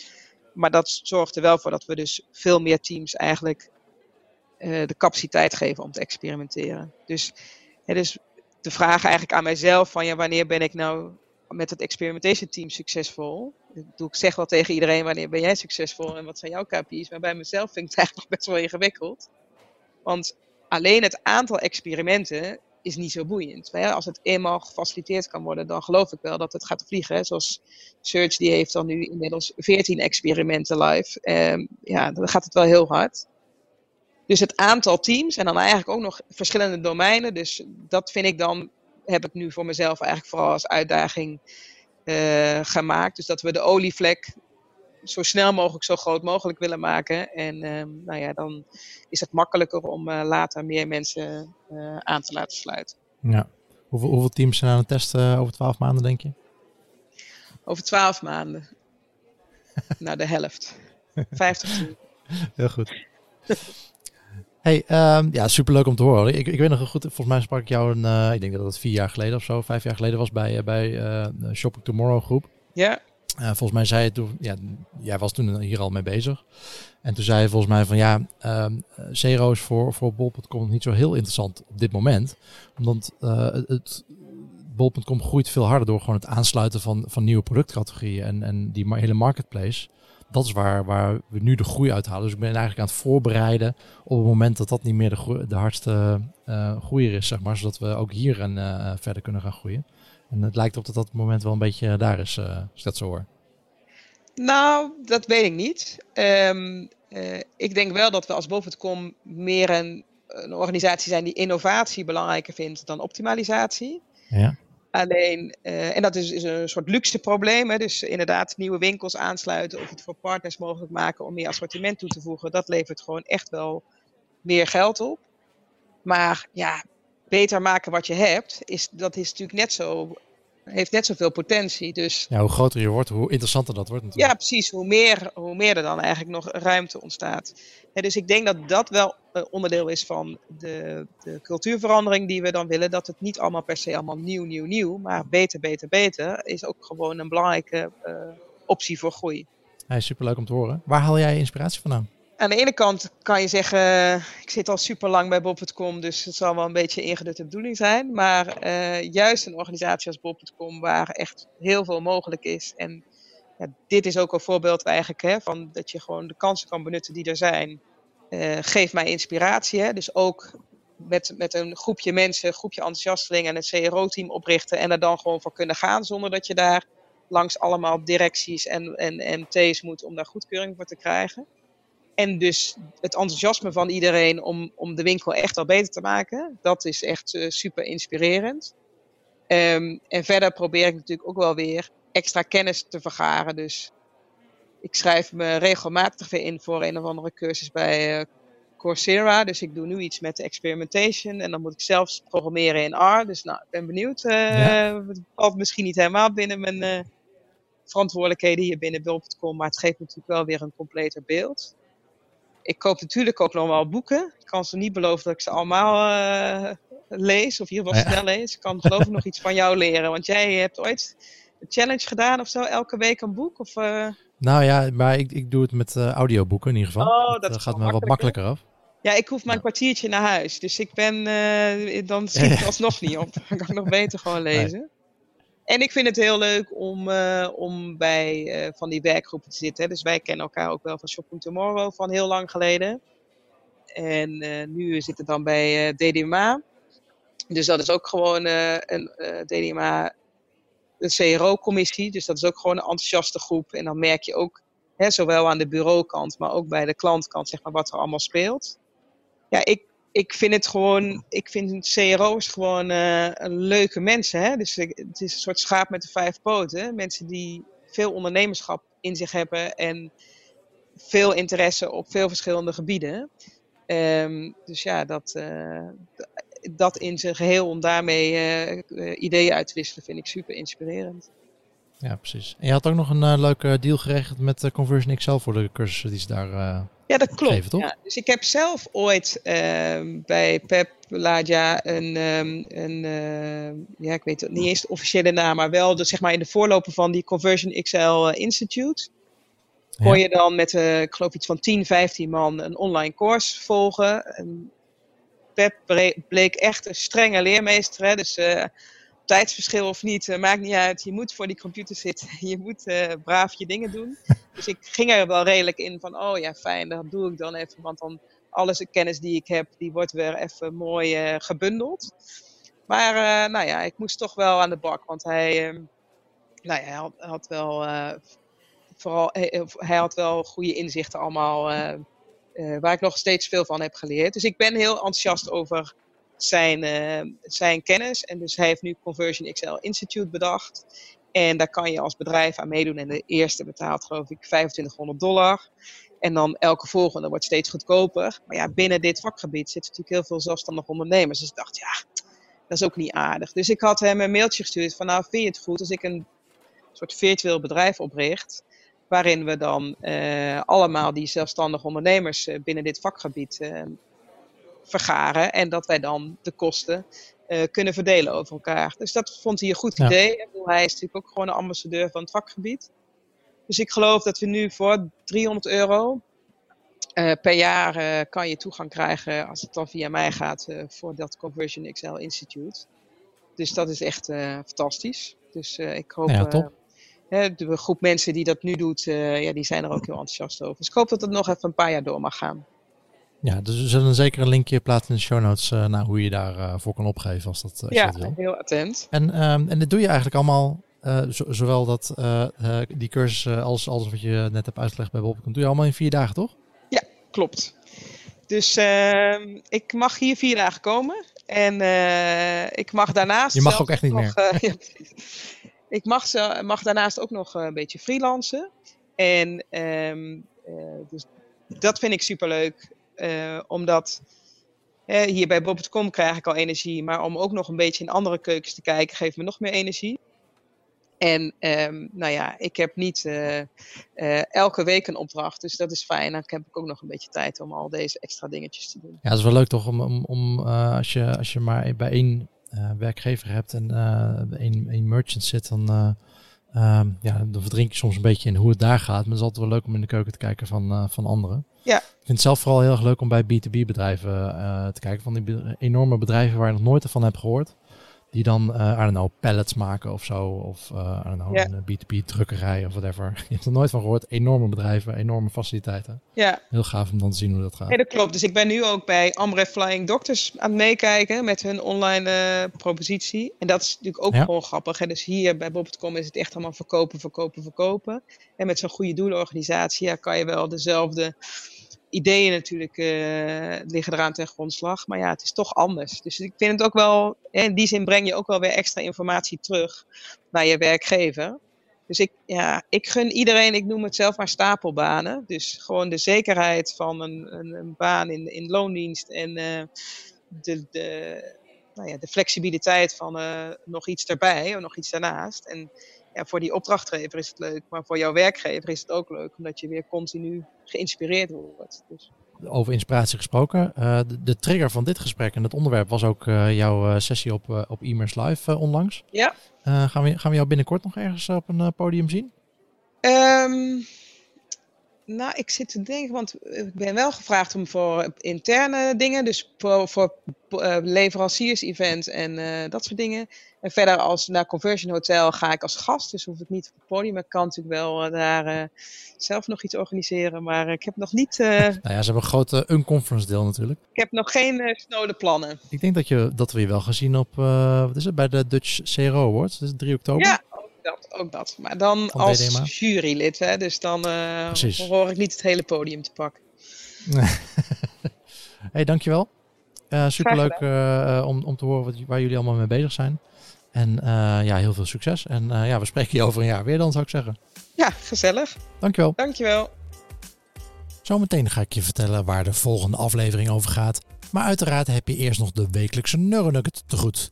Maar dat zorgt er wel voor dat we dus veel meer teams eigenlijk uh, de capaciteit geven om te experimenteren. Dus het is de vraag eigenlijk aan mijzelf van ja, wanneer ben ik nou met het experimentation team succesvol? Ik, zeg wel tegen iedereen wanneer ben jij succesvol en wat zijn jouw KPI's. Maar bij mezelf vind ik het eigenlijk best wel ingewikkeld. Want alleen het aantal experimenten is niet zo boeiend. Maar als het eenmaal gefaciliteerd kan worden, dan geloof ik wel dat het gaat vliegen. Zoals Search, die heeft dan nu inmiddels 14 experimenten live. Um, ja, dan gaat het wel heel hard. Dus het aantal teams en dan eigenlijk ook nog verschillende domeinen. Dus dat vind ik dan, heb ik nu voor mezelf eigenlijk vooral als uitdaging uh, gemaakt. Dus dat we de olievlek zo snel mogelijk, zo groot mogelijk willen maken. En um, nou ja, dan is het makkelijker om uh, later meer mensen uh, aan te laten sluiten. Ja. Hoeveel, hoeveel teams zijn aan het testen over twaalf maanden, denk je? Over twaalf maanden. nou, de helft. 50 teams. Heel goed. Hey, um, ja, superleuk om te horen. Ik, ik weet nog goed, volgens mij sprak ik jou een, uh, ik denk dat het vier jaar geleden of zo, vijf jaar geleden was bij, uh, bij uh, Shopping Tomorrow groep. Ja. Volgens mij zei je toen, ja, jij was toen hier al mee bezig. En toen zei je volgens mij van ja, um, Zero is voor, voor bol.com niet zo heel interessant op dit moment. Omdat het, bol.com groeit veel harder door gewoon het aansluiten van, van nieuwe productcategorieën en, en die hele marketplace dat is waar, waar we nu de groei uithalen. Dus ik ben eigenlijk aan het voorbereiden op het moment dat dat niet meer de, de hardste uh, groeier is, zeg maar. Zodat we ook hier uh, verder kunnen gaan groeien. En het lijkt op dat dat moment wel een beetje daar is, uh, als ik dat zo hoor. Nou, dat weet ik niet. Um, ik denk wel dat we als Bol.com meer een, een organisatie zijn die innovatie belangrijker vindt dan optimalisatie. Ja. Alleen, uh, en dat is, is, een soort luxe probleem. Hè? Dus inderdaad, nieuwe winkels aansluiten of het voor partners mogelijk maken om meer assortiment toe te voegen. Dat levert gewoon echt wel meer geld op. Maar ja, beter maken wat je hebt, is, dat is natuurlijk net zo heeft net zoveel potentie. Dus, ja, hoe groter je wordt, hoe interessanter dat wordt natuurlijk. Ja, precies. Hoe meer, hoe meer er dan eigenlijk nog ruimte ontstaat. dus ik denk dat dat wel onderdeel is van de, de cultuurverandering die we dan willen. Dat het niet allemaal per se allemaal nieuw, nieuw, nieuw. Maar beter, beter, beter is ook gewoon een belangrijke uh, optie voor groei. Hey, superleuk om te horen. Waar haal jij inspiratie vandaan? Aan de ene kant kan je zeggen, ik zit al super lang bij Bob.com, dus het zal wel een beetje ingedutte bedoeling zijn. Maar uh, juist een organisatie als Bob.com, waar echt heel veel mogelijk is. En ja, dit is ook een voorbeeld eigenlijk hè, van dat je gewoon de kansen kan benutten die er zijn. Uh, geeft mij inspiratie. Hè? Dus ook met, met een groepje mensen, een groepje enthousiastelingen en een CRO-team oprichten en er dan gewoon voor kunnen gaan zonder dat je daar langs allemaal directies en, en MT's moet om daar goedkeuring voor te krijgen. En dus het enthousiasme van iedereen om, om de winkel echt al beter te maken, dat is echt uh, super inspirerend. Um, en verder probeer ik natuurlijk ook wel weer extra kennis te vergaren. Dus ik schrijf me regelmatig weer in voor een of andere cursus bij uh, Coursera. Dus ik doe nu iets met experimentation. En dan moet ik zelfs programmeren in R. Dus nou, ik ben benieuwd. Uh, ja. Het valt misschien niet helemaal binnen mijn uh, verantwoordelijkheden hier binnen Bul.com. Maar het geeft natuurlijk wel weer een completer beeld ik koop natuurlijk ook nog wel boeken. Ik kan ze niet beloven dat ik ze allemaal uh, lees, of hier wel snel lees. Ik kan geloof ik nog iets van jou leren, want jij hebt ooit een challenge gedaan of zo, elke week een boek? Of, uh... Nou ja, maar ik, ik doe het met uh, audioboeken in ieder geval. Oh, dat, dat gaat me wat makkelijker af. Ja, ik hoef maar een kwartiertje naar huis. Dus ik ben, dan schiet ik alsnog niet op. Dan kan ik nog beter gewoon lezen. Nee. En ik vind het heel leuk om, uh, om bij uh, van die werkgroepen te zitten. Dus wij kennen elkaar ook wel van Shopping Tomorrow van heel lang geleden. En uh, nu zit het dan bij DDMA. Dus dat is ook gewoon een DDMA, een CRO-commissie. Dus dat is ook gewoon een enthousiaste groep. En dan merk je ook, hè, zowel aan de bureaukant, maar ook bij de klantkant, zeg maar, wat er allemaal speelt. Ja, ik ik vind het gewoon, ik vind CRO's gewoon uh, leuke mensen. Hè? Dus het is een soort schaap met de vijf poten. Mensen die veel ondernemerschap in zich hebben en veel interesse op veel verschillende gebieden. Um, dus ja, dat, uh, dat in zijn geheel om daarmee uh, ideeën uit te wisselen vind ik super inspirerend. Ja, precies. En je had ook nog een leuke deal geregeld met Conversion XL voor de cursussen die ze daar ja, dat klopt. ja. Dus ik heb zelf ooit uh, bij Pep Ladia een, um, een uh, ja, ik weet het niet eens de officiële naam, maar wel de, zeg maar in de voorloper van die Conversion XL eh, Institute. Kon ja. je dan met, uh, ik geloof iets van 10, 15 man een online course volgen. En Pep bleek echt een strenge leermeester. Hè? Dus tijdsverschil of niet, maakt niet uit. Je moet voor die computer zitten. Je moet braaf je dingen doen. Dus ik ging er wel redelijk in van, oh ja, fijn, dat doe ik dan even. Want dan alles kennis die ik heb, die wordt weer even mooi uh, gebundeld. Maar nou ja, ik moest toch wel aan de bak. Want hij, ehm, nou ja, hij had, had wel, vooral, hij, had wel goede inzichten allemaal. waar ik nog steeds veel van heb geleerd. Dus ik ben heel enthousiast over zijn, zijn kennis. En dus hij heeft nu Conversion XL Institute bedacht. En daar kan je als bedrijf aan meedoen. En de eerste betaalt geloof ik 2500 dollar. En dan elke volgende wordt steeds goedkoper. Maar ja, binnen dit vakgebied zitten natuurlijk heel veel zelfstandige ondernemers. Dus ik dacht, ja, dat is ook niet aardig. Dus ik had hem een mailtje gestuurd van, nou vind je het goed als ik een soort virtueel bedrijf opricht. Waarin we dan uh, allemaal die zelfstandige ondernemers uh, binnen dit vakgebied vergaren en dat wij dan de kosten kunnen verdelen over elkaar. Dus dat vond hij een goed idee. Hij is natuurlijk ook gewoon een ambassadeur van het vakgebied. Dus ik geloof dat we nu voor 300 euro per jaar kan je toegang krijgen, als het dan via mij gaat, voor dat Conversion XL Institute. Dus dat is echt fantastisch. Dus ik hoop. Ja, top de groep mensen die dat nu doet, ja, die zijn er ook heel enthousiast over. Dus ik hoop dat het nog even een paar jaar door mag gaan. Ja, dus we zullen zeker een linkje plaatsen in de show notes uh, naar hoe je daarvoor uh, voor kan opgeven als dat, als ja, dat wil. heel attent. En, um, en dit doe je eigenlijk allemaal, zowel dat, die cursus als, als wat je net hebt uitgelegd bij Bob, doe je allemaal in vier dagen, toch? Ja, klopt. Dus ehm, ik mag hier vier dagen komen. En ik mag daarnaast. Je mag ook echt niet nog, meer. ja, ik mag, mag daarnaast ook nog eh, een beetje freelancen. En um, dus dat vind ik superleuk. Uh, omdat hier bij Bob.com krijg ik al energie. Maar om ook nog een beetje in andere keukens te kijken, geeft me nog meer energie. En um, nou ja, ik heb niet elke week een opdracht. Dus dat is fijn. Dan heb ik ook nog een beetje tijd om al deze extra dingetjes te doen. Ja, dat is wel leuk toch? Om, om, om als, je, als je maar bij één werkgever hebt en een, een merchant zit, dan, uh, ja, dan verdrink je soms een beetje in hoe het daar gaat. Maar het is altijd wel leuk om in de keuken te kijken van, van anderen. Ja. Ik vind het zelf vooral heel erg leuk om bij B2B bedrijven te kijken. Van die enorme bedrijven waar je nog nooit van hebt gehoord die dan, uh, I don't know, pallets maken of zo. Of, uh, I don't know, ja. een B2B drukkerij of whatever. Je hebt er nooit van gehoord. Enorme bedrijven, enorme faciliteiten. Ja. Heel gaaf om dan te zien hoe dat gaat. Ja, dat klopt. Dus ik ben nu ook bij Amref Flying Doctors aan het meekijken met hun online uh, propositie. En dat is natuurlijk ook ja. gewoon grappig. Hè? Dus hier bij Bob.com is het echt allemaal verkopen, verkopen, verkopen. En met zo'n goede doelenorganisatie ja, kan je wel dezelfde ideeën natuurlijk uh, liggen eraan ten grondslag. Maar ja, het is toch anders. Dus ik vind het ook wel, in die zin breng je ook wel weer extra informatie terug naar je werkgever. Dus ik, ja, ik gun iedereen, ik noem het zelf maar stapelbanen. Dus gewoon de zekerheid van een, een, een baan in, in loondienst en uh, de, de, nou ja, de flexibiliteit van uh, nog iets erbij of nog iets daarnaast. En ja, voor die opdrachtgever is het leuk, maar voor jouw werkgever is het ook leuk, omdat je weer continu geïnspireerd wordt. Dus. Over inspiratie gesproken, uh, de, de, trigger van dit gesprek en het onderwerp was ook uh, jouw sessie op, uh, op e Live onlangs. Ja. gaan, we, gaan we jou binnenkort nog ergens op een podium zien? Um, nou, ik zit te denken, want ik ben wel gevraagd om voor interne dingen, dus voor, voor uh, leveranciers-events en uh, dat soort dingen. En verder als naar Conversion Hotel ga ik als gast, dus hoef ik niet op het podium. Maar ik kan natuurlijk wel uh, daar zelf nog iets organiseren, maar ik heb nog niet... nou ja, ze hebben een grote unconference deel natuurlijk. Ik heb nog geen snode plannen. Ik denk dat, je, dat we je wel gezien op, wat is het, bij de Dutch CRO Awards, dus 3 oktober. Ja, dat, ook dat. Maar dan Van als DDMA. jurylid, hè? dus dan uh, hoor ik niet het hele podium te pakken. hey, dankjewel. Uh, superleuk uh, om, om te horen wat, waar jullie allemaal mee bezig zijn. En ja, heel veel succes. En ja, we spreken je over een jaar weer dan, zou ik zeggen. Ja, gezellig. Dankjewel. Dankjewel. Zometeen ga ik je vertellen waar de volgende aflevering over gaat. Maar uiteraard heb je eerst nog de wekelijkse Neuronugget te goed.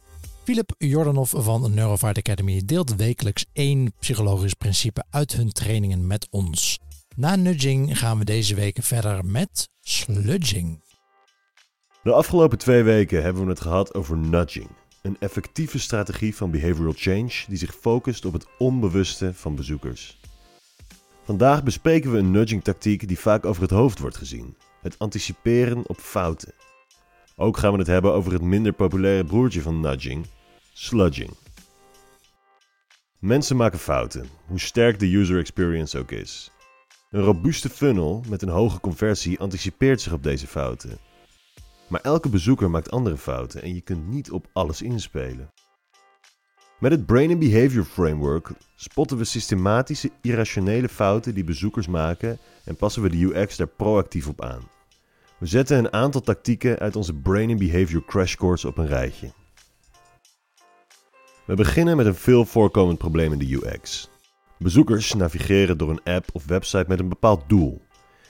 Philip Jordanov van Neurovaart Academy deelt wekelijks één psychologisch principe uit hun trainingen met ons. Na nudging gaan we deze week verder met sludging. De afgelopen twee weken hebben we het gehad over nudging. Een effectieve strategie van behavioral change die zich focust op het onbewuste van bezoekers. Vandaag bespreken we een nudging tactiek die vaak over het hoofd wordt gezien: het anticiperen op fouten. Ook gaan we het hebben over het minder populaire broertje van nudging, Sludging. Mensen maken fouten, hoe sterk de user experience ook is. Een robuuste funnel met een hoge conversie anticipeert zich op deze fouten. Maar elke bezoeker maakt andere fouten en je kunt niet op alles inspelen. Met het Brain and Behavior Framework spotten we systematische irrationele fouten die bezoekers maken en passen we de UX daar proactief op aan. We zetten een aantal tactieken uit onze Brain and Behavior Crash Course op een rijtje. We beginnen met een veel voorkomend probleem in de UX. Bezoekers navigeren door een app of website met een bepaald doel.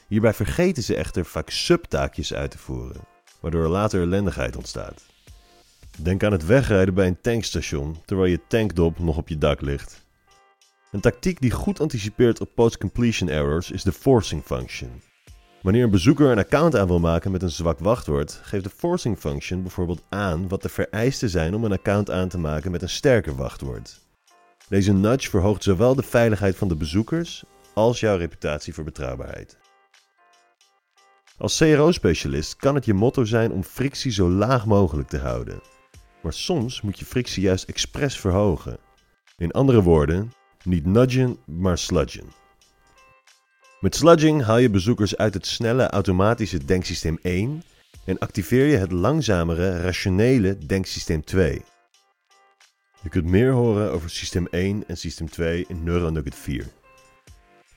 Hierbij vergeten ze echter vaak subtaakjes uit te voeren, waardoor er later ellendigheid ontstaat. Denk aan het wegrijden bij een tankstation terwijl je tankdop nog op je dak ligt. Een tactiek die goed anticipeert op post-completion errors is de forcing function. Wanneer een bezoeker een account aan wil maken met een zwak wachtwoord, geeft de forcing function bijvoorbeeld aan wat de vereisten zijn om een account aan te maken met een sterker wachtwoord. Deze nudge verhoogt zowel de veiligheid van de bezoekers als jouw reputatie voor betrouwbaarheid. Als CRO-specialist kan het je motto zijn om frictie zo laag mogelijk te houden. Maar soms moet je frictie juist expres verhogen. In andere woorden, niet nudgen, maar sludgen. Met sludging haal je bezoekers uit het snelle automatische denksysteem 1 en activeer je het langzamere rationele denksysteem 2. Je kunt meer horen over systeem 1 en systeem 2 in NeuroNugget 4.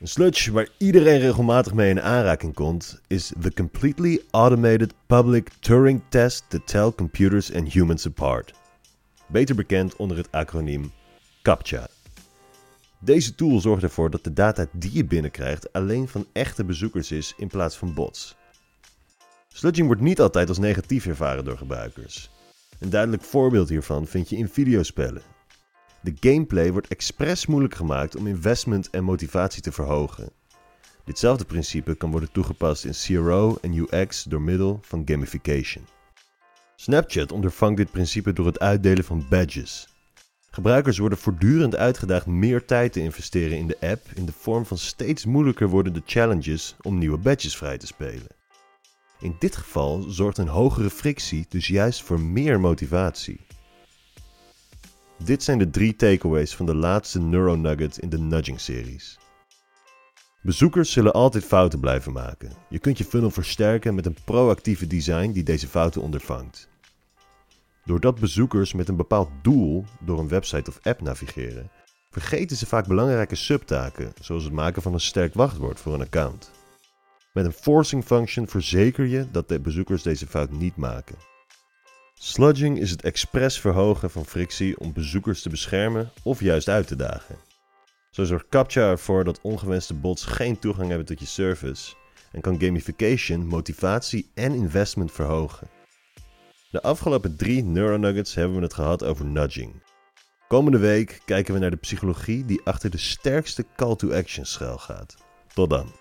Een sludge waar iedereen regelmatig mee in aanraking komt is the completely automated public Turing test to tell computers and humans apart. Beter bekend onder het acroniem CAPTCHA. Deze tool zorgt ervoor dat de data die je binnenkrijgt alleen van echte bezoekers is in plaats van bots. Sludging wordt niet altijd als negatief ervaren door gebruikers. Een duidelijk voorbeeld hiervan vind je in videospellen. De gameplay wordt expres moeilijk gemaakt om investment en motivatie te verhogen. Ditzelfde principe kan worden toegepast in CRO en UX door middel van gamification. Snapchat ondervangt dit principe door het uitdelen van badges. Gebruikers worden voortdurend uitgedaagd meer tijd te investeren in de app in de vorm van steeds moeilijker wordende challenges om nieuwe badges vrij te spelen. In dit geval zorgt een hogere frictie dus juist voor meer motivatie. Dit zijn de drie takeaways van de laatste NeuroNugget in de Nudging-series. Bezoekers zullen altijd fouten blijven maken. Je kunt je funnel versterken met een proactieve design die deze fouten ondervangt. Doordat bezoekers met een bepaald doel door een website of app navigeren, vergeten ze vaak belangrijke subtaken, zoals het maken van een sterk wachtwoord voor een account. Met een forcing function verzeker je dat de bezoekers deze fout niet maken. Sludging is het expres verhogen van frictie om bezoekers te beschermen of juist uit te dagen. Zo zorgt CAPTCHA ervoor dat ongewenste bots geen toegang hebben tot je service en kan gamification motivatie en investment verhogen. De afgelopen drie Neuronuggets hebben we het gehad over nudging. Komende week kijken we naar de psychologie die achter de sterkste call to action schuil gaat. Tot dan.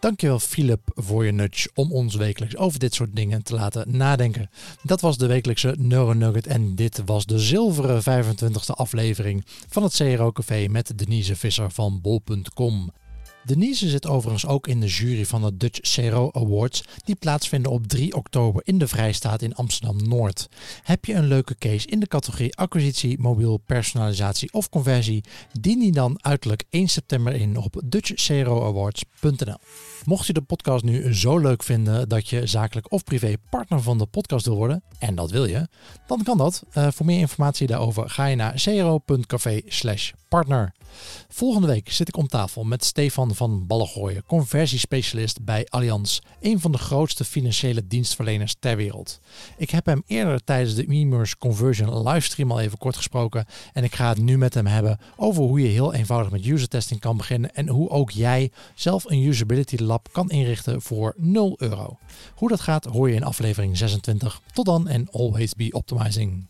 Dankjewel Philip voor je nudge om ons wekelijks over dit soort dingen te laten nadenken. Dat was de wekelijkse Neuronugget en dit was de zilveren 25e aflevering van het CRO Café met Denise Visser van bol.com. Denise zit overigens ook in de jury van de Dutch CRO Awards, die plaatsvinden op 3 oktober in de Vrijstaat in Amsterdam-Noord. Heb je een leuke case in de categorie acquisitie, mobiel, personalisatie of conversie? Dien die dan uiterlijk 1 september in op dutchcroawards.nl. Mocht je de podcast nu zo leuk vinden dat je zakelijk of privé partner van de podcast wil worden, en dat wil je, dan kan dat. Uh, voor meer informatie daarover ga je naar cro.café partner. Volgende week zit ik om tafel met Stefan van Ballengooien, conversiespecialist bij Allianz, een van de grootste financiële dienstverleners ter wereld. Ik heb hem eerder tijdens de e-merse conversion livestream al even kort gesproken en ik ga het nu met hem hebben over hoe je heel eenvoudig met user testing kan beginnen en hoe ook jij zelf een usability kan inrichten voor 0 euro. Hoe dat gaat hoor je in aflevering 26. Tot dan en always be optimizing.